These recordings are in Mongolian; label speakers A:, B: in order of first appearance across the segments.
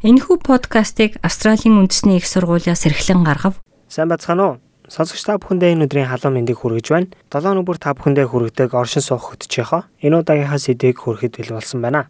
A: Энэхүү подкастыг Австралийн үндэсний их сургуулиас эрхлэн гаргав.
B: Сайн бацгаана уу? Сонсогч та бүхэндээ энэ өдрийн халуун мэндийг хүргэж байна. 7 өнөөр та бүхэндээ хүргэдэг оршин суух хөтжийнхөө энэ удаагийнхаа сэдвийг хүрэхэд бэлэн болсон байна.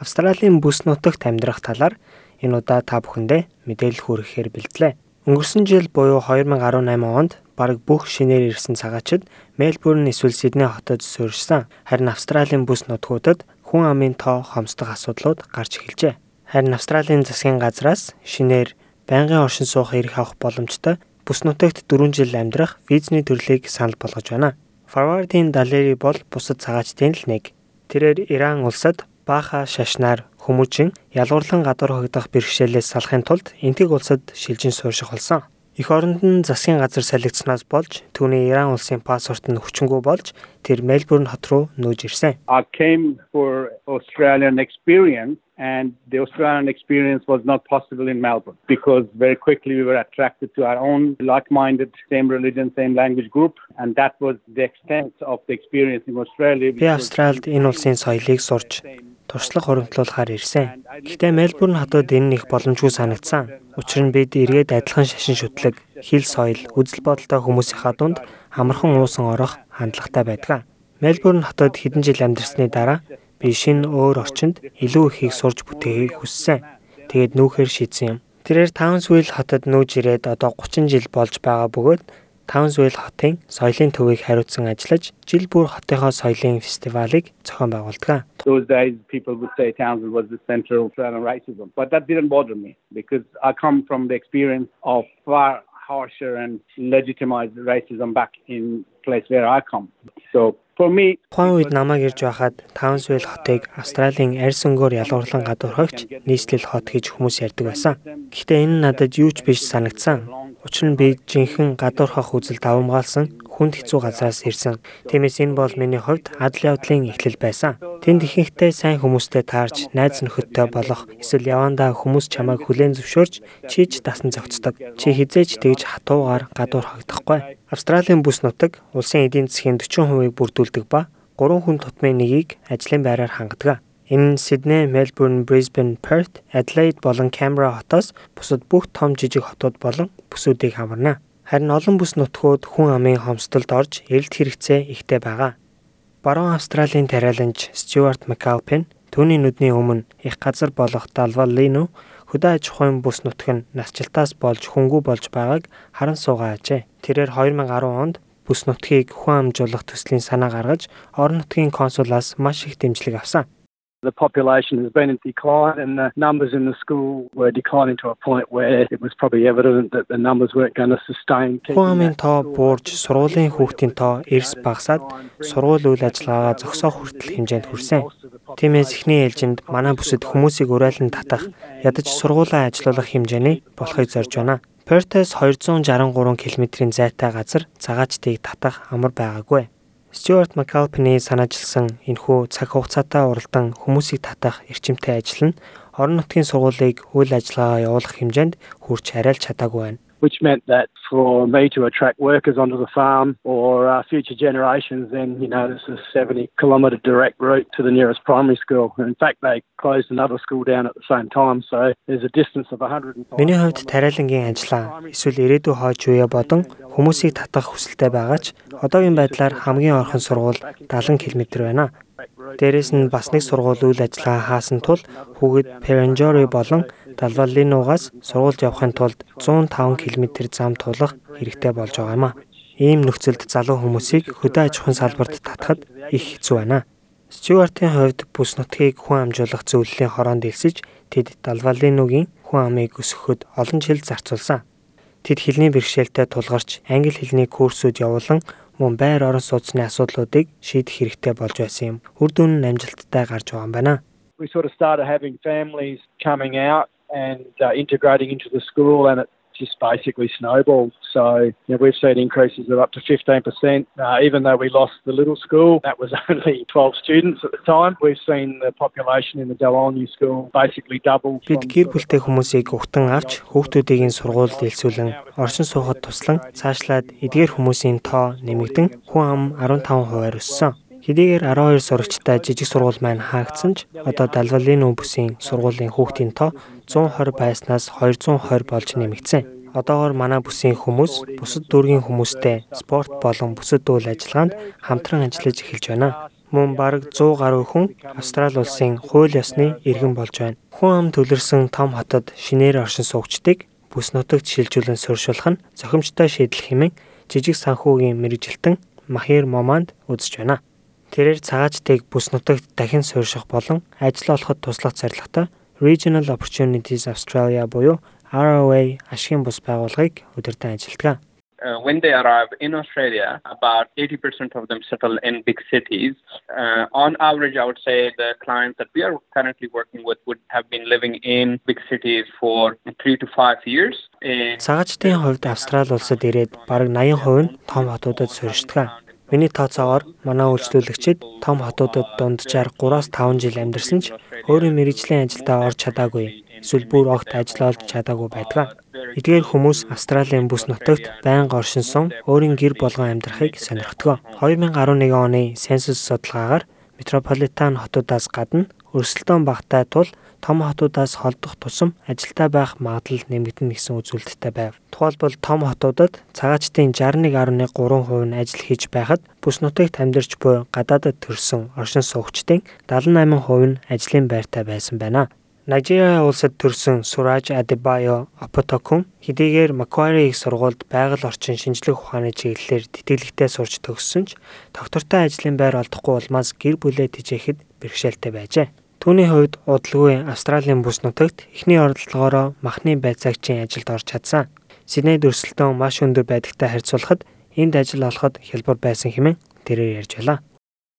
B: Австралийн бүс нутагт амьдрах талаар энэ удаа та бүхэндээ мэдээлэл хүргэхээр бэлдлээ. Өнгөрсөн жил буюу 2018 онд бараг бүх шинээр ирсэн цагаачид Мельбурн эсвэл Сидней хотод суурьшсан. Харин Австралийн бүс нутгуудад хүн амын тоо хомсдох асуудлууд гарч эхэлжээ. Харин Австралийн засгийн газраас шинээр байнгын оршин суух эрх авах боломжтой бүс нутагт 4 жил амьдрах визний төрлийг санал болгож байна. Форвардын Далери бол бусад цагаачдын л нэг. Тэрээр Иран улсад бааха шашнаар хүмүүжин ялгуурлан гадуур хогдох бэрхшээлээс салахын тулд энтэг улсад шилжин суурших болсон. Эх оронд нь засгийн газар солигдсноос болж түүний Иран улсын паспорт нь хүчингүй болж тэр Мельбурн хот руу нүүж ирсэн.
C: I came for Australian experience and the Australian experience was not possible in Melbourne because very quickly we were attracted to our own like-minded, same religion, same language group, and that was the extent of the experience in Australia.
B: Би Австралид энэ улсын соёлыг сурч туршлага хуримтлуулахаар ирсэн. Гэхдээ Мельбурн хотод энэ их боломжгүй санагдсан. Учир нь бид эргээд адилхан шашин шүтлэг, хэл соёл, үзэл бодолтой хүмүүсийнхаа дунд амархан уусан орох хандлагатай байдаг. Мельбурн хотод хэдэн жил амьдарсны дараа би шинэ өөр орчинд илүү ихийг сурж бүтээхийг хүссэн. Тэгээд нүүхээр шийдсэн юм. Тэрээр Townsville хотод нүүж ирээд одоо 30 жил болж байгаа бөгөөд Townsville хотын соёлын төвийг хариуцсан ажиллаж жил бүр хотынхоо соёлын фестивалыг зохион байгуулдаг.
C: Those days people would say Townsville was the center of racism, but that didn't bother me because I come from the experience of far harsher and legitimized racism back in place where I come. So
B: Тухайн үед намайг ирж байхад Townsville хотыг Австралийн арьс өнгөөр ялгуурлан гадуурхагч нийслэл хот гэж хүмүүс ярьдаг байсан. Гэхдээ энэ надад юу ч биш санагдсан. Учир нь би жинхэнэ гадуурхах үзэл давамгаалсан хүнд хэцүү газраас ирсэн. Тиймээс энэ бол миний хувьд адал явдлын эхлэл байсан. Тэнд ихэнхдээ сайн хүмүүстэй таарч, найз нөхөдтэй болох эсвэл явандаа хүмүүс чамайг хүлээн зөвшөөрч чийж дасан зохицдог. Чи хизээч тэгж хатуугаар гадуур хагдахгүй. Австралийн бүс нутаг улсын эдийн засгийн 40%-ийг бүрдүүлдэг ба 3 хүн тутмын нэгийг ажлын байраар хангадаг. Энэ нь Сидней, Мельбурн, Брисбен, Перт, Аделаид болон Камбера хотоос бусад бүх том жижиг хотууд болон бүсүүдийг хамарна. Харин олон бүс нутгууд хүн амын хомсдолд орж эрэлт хэрэгцээ ихтэй байгаа. Баруун Австралийн тариаланч Стюарт Макалпин түүний нүдний өмнө их газар болох Далваллино хөдөө аж ахуйн бүс нутг нь насжилтаас болж хөнгүү болж байгааг харан суугаа ажээ. Тэрээр 2010 онд бүс нутгийг хүн амжуулах төслийн санаа гаргаж орон нутгийн консулаас маш их дэмжлэг авсан.
C: The population has been in decline and the numbers in the school were declining to a point where it was probably evident that the numbers weren't going to sustain.
B: Хүн амын тоо буурж сургуулийн хүүхдийн тоо эрс багасаад сургууль үйл ажиллагаагаа зогсоох хүртэл хэмжээнд хүрсэн. Тиймээс эхний ээлжинд манай бүсэд хүмүүсийг урайлан татах, ядаж сургуулаа ажилуулах хэмжээний болохыг зорж байна. Пертес 263 км-ийн зайтай газар цагаачдыг татах амар байгаагүй. Стюарт Макалпины санаажилсан энэхүү цаг хугацаатай уралдан хүмүүсийг татах эрчимтэй ажил нь орон нутгийн сургуулийг үйл ажиллагаа явуулах хэмжээнд хүрч харьяалж чадаагүй байна
C: which meant that for me to attract workers onto the farm or uh, future generations, then, you know, this is a 70 kilometre direct route to the nearest primary school. In fact, they closed another school down at the same time, so there's a distance of 105.
B: Миний хувьд тариалангийн ажиллаа эсвэл ирээдүй хойч үе бодон хүмүүсийг татах хүсэлтэй байгаа ч одоогийн байдлаар хамгийн орхон сургууль 70 км байна. Дээрээс нь бас нэг сургууль үйл ажиллагаа хаасан тул хүүхэд Perenjori болон Далвалинуугаас сургуульд явахын тулд 105 км зам тулах хэрэгтэй болж байгаа юм а. Ийм нөхцөлд залуу хүмүүсийг хөдөө аж ахуйн салбарт татахад их хэцүү байна. Стюартын хувьд бүс нутгийг хүн амжуулах зөвлөлийн хороонд элсэж тэд Далвалинуугийн хүн амыг өсгөхөд олон жил зарцуулсан. Тэд хэлний бэрхшээлтэй тулгарч англи хэлний курсүүд явуулан мөн байр орон сууцны асуудлуудыг шийдэх хэрэгтэй болж байсан юм. Үр дүн нь амжилттай гарч байгаа юм байна.
C: We sort of started having families coming out and uh, integrating into the school and it just basically snowballed. So you know, we've seen increases of up to 15%. Uh, even though we lost the little school, that was only 12 students at the time. We've seen the population in the Dalhousie school basically double.
B: Бид гэр бүлтэй хүмүүсийг угтан авч хүүхдүүдийн сургуульд элсүүлэн оршин суухад туслан цаашлаад эдгээр хүмүүсийн тоо нэмэгдэн хүн ам 15%-аар өссөн. Хэдийгээр 12 сурагчтай жижиг сургууль маань хаагдсан ч одоо Далвалино бүсийн сургуулийн хүүхдийн тоо 120 байснаас 220 болж нэмэгдсэн. Одоогоор манай бүсийн хүмүүс бусад дүүргийн хүмүүстэй спорт болон бусад үйл ажиллагаанд хамтран ажиллаж эхэлж байна. Мөн бараг 100 гаруй хүн Австрали улсын хууль ёсны иргэн болж байна. Хүн ам төлөрсөн том хотод шинээр оршин суугчдыг бүс нутагт шилжүүлэн сууршуулах нь зохимжтой шийдэл хэмээн жижиг санхүүгийн мэрэгжилтэн Махир Моманд үзэж байна. Тэрээр цагаачтыг бүс нутагт дахин суурших болон ажил олоход туслах зорилготой Regional Opportunities Australia буюу ROA ашигын бус байгууллагыг удирдан ажилладаг.
D: uh, when they arrive in Australia, about 80% of them settle in big cities. Uh, on average, I would say the clients that we are currently working with would have been living in big cities for three to five years.
B: Цагаачтын хувьд Австрали улсад ирээд бараг 80% нь том хотуудад суурьшдаг. Миний тооцоогоор манай үйлчлүүлэгчид том хотуудад дунджаар 3-5 жил амьдарсан ч өөрийн мэрэгжлийн ажилдаа орж чадаагүй эсвэл бүр огт ажил олж чадаагүй байдаг. Эдгээр хүмүүс Австралийн бүс нутагт байнга оршинсон өөрийн гэр болгон амьдрахыг сонирхдог. 2011 оны сенсус судалгаагаар метрополитен хотуудаас гадна өрсөлдөөн багтаа тул том хотуудаас холдох тусам ажилтаа байх магадлал нэмэгдэнэ гэсэн үзүүлэлттэй байв. Тухайлбал том хотуудад цагаачтын 61.3% нь ажил хийж байхад бүс нутагт амьдарч буй гадаадад төрсэн оршин суугчдын 78% нь ажлын байртай байсан байна. Нажиа улсад төрсэн Сураж Адебайо Апотокун хэдийгээр Macquarie их сургуульд байгаль орчин шинжлэх ухааны чиглэлээр тэтгэлэгтэй сурч төгссөн ч доктортой ажлын байр олдохгүй улмаас гэр бүлээ тэжээхэд бэрхшээлтэй байжээ. Түүний хувьд удалгүй Австралийн бүс нутагт эхний оролдлогоороо махны байцаагчийн ажилд орж чадсан. Сиднейд өрсөлдөөн маш өндөр байдагтай харьцуулахад энд ажил олоход хялбар байсан хэмээн тэрээр ярьж байлаа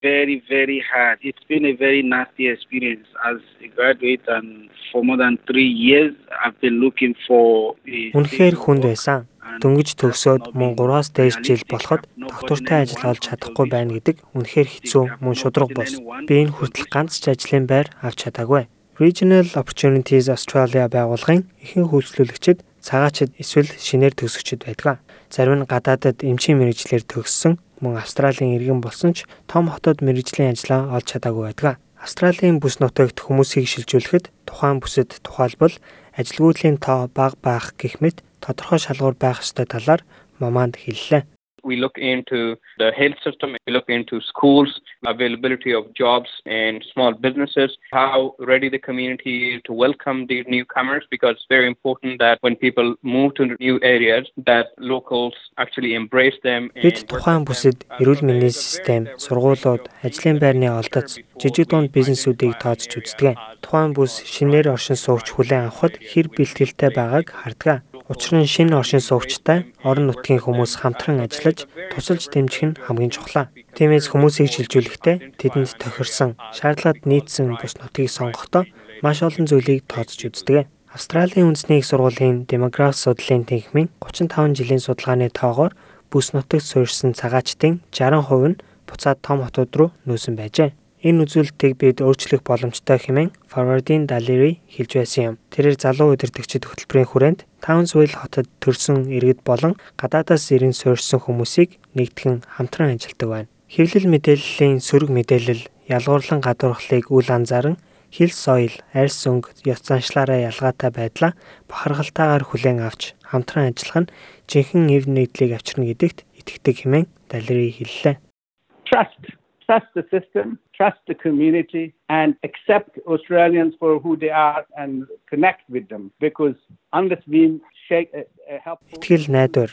E: very, very hard. It's been a very nasty experience. As a graduate and for more than three years, I've been looking for
B: Үнэхээр хүнд байсан. Дөнгөж төгсөөд мөн 3-аас дээш жил болоход доктортой ажил олж чадахгүй байна гэдэг үнэхээр хэцүү мөн шудраг бос. Би энэ хүртэл ганц ч ажлын байр авч чадаагүй. Regional Opportunities Australia байгууллагын ихэнх үйлчлүүлэгчид цагаачд эсвэл шинээр төгсөгчд байдаг. Зарим нь гадаадад эмчийн мэрэгчлэр төгссөн мөн Австралийн иргэн болсон ч том хотод мэрэгжлийн ажлаа олж чадаагүй байдаг. Австралийн бүс нутагт хүмүүсийг шилжүүлэхэд тухайн бүсэд тухайлбал ажилгүйдлийн тоо бага байх гэх мэт тодорхой шалгуур байх ёстой талаар Моманд хэллээ.
D: We look into the health system, we look into schools, availability of jobs and small businesses, how ready the community is to welcome these newcomers because it's very important that when people move to new areas that locals actually embrace them.
B: Бид тухайн бүсэд эрүүл мэндийн систем, сургуулиуд, ажлын байрны олдоц, жижиг дунд бизнесүүдийг тооцож үздэг. Тухайн бүс шинээр оршин суугч хүлээн авахд хэр бэлтгэлтэй байгааг хардаг. Учир нь шинэ оршин суугчтай орон нутгийн хүмүүс хамтран ажиллаж тусалж дэмжих нь хамгийн чухал. Тиймээс хүмүүсийг шилжүүлэхдээ тэдэнд тохирсон шаардлагад нийцсэн бус нутгийг сонгохдоо маш олон зүйлийг тооцож үздэг. Австралийн үндэсний их сургуулийн демограф судлалын тэнхимийн 35 жилийн судалгааны тоогоор бүс нутагт суурьсан цагаачдын 60% нь буцаад том хотууд руу нүүсэн байжээ. Энэ үзүүлэлтийг бид өөрчлөх боломжтой хэмээн Forward-ийн Daleri хэлж байсан юм. Тэрээр залуу удирдагчид хөтөлбөрийн хүрээнд Townsville хотод төрсэн иргэд болон гадаадаас ирэн суурьсан хүмүүсийг нэгтгэн хамтран ажилтдаг байна. Хэвлэл мэдээллийн сөрөг мэдээлэл ялгуурлан гадуурхлыг үл анзааран хил соёл, арьс өнгө, ёс заншлаараа ялгаатай байдлаа бахархалтайгаар хүлээн авч хамтран ажиллах нь жинхэнэ эв нэгдлийг авчирна гэдэгт итгэдэг хэмээн Далери хэллээ.
F: Trust trust the system, trust the community, and accept Australians for who they are and connect with them. Because unless we shake
B: Итгэл найдвар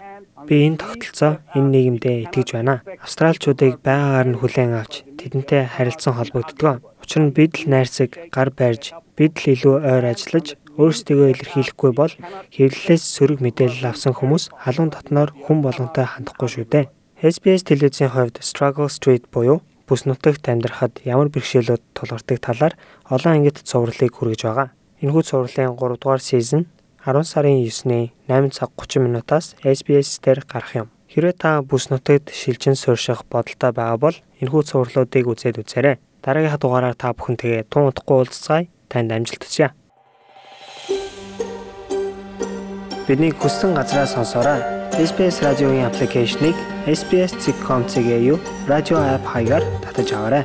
B: би энэ тогтолцоо энэ нийгэмдээ итгэж байна. Австралчуудыг байгаагаар нь хүлээн авч тэдэнтэй харилцан холбогддог. Учир нь бид л найрсаг гар барьж бид л илүү ойр ажиллаж өөрсдийгөө илэрхийлэхгүй бол хэвлэлээс сөрөг мэдээлэл авсан хүмүүс халуун дотноор хүн болгонтой хандахгүй шүү дээ. SBS телевизийн хувьд Struggle Street буюу бүс нутагт амьдрахад ямар бэрхшээлүүд тулгардаг талаар олон ангид цувралыг хүргэж байгаа. Энэхүү цувралын 3 дугаар сизон 10 сарын 9-ний 8 цаг 30 минутаас SBS дээр гарах юм. Хэрвээ та бүс нутагт шилжин суурших бодолтой байгаа бол энэхүү цувралуудыг үзээд үзээрэй. Дараагийнхаа дугаараар та бүхэнтэйгээ тун удахгүй уулзцаая. Танд амжилт хүсье. Бидний хүссэн газраас сонсоорой. SBS радиогийн аппликейшнийг SBS.com.cg юу радио апп хаягаар татаж аваарай.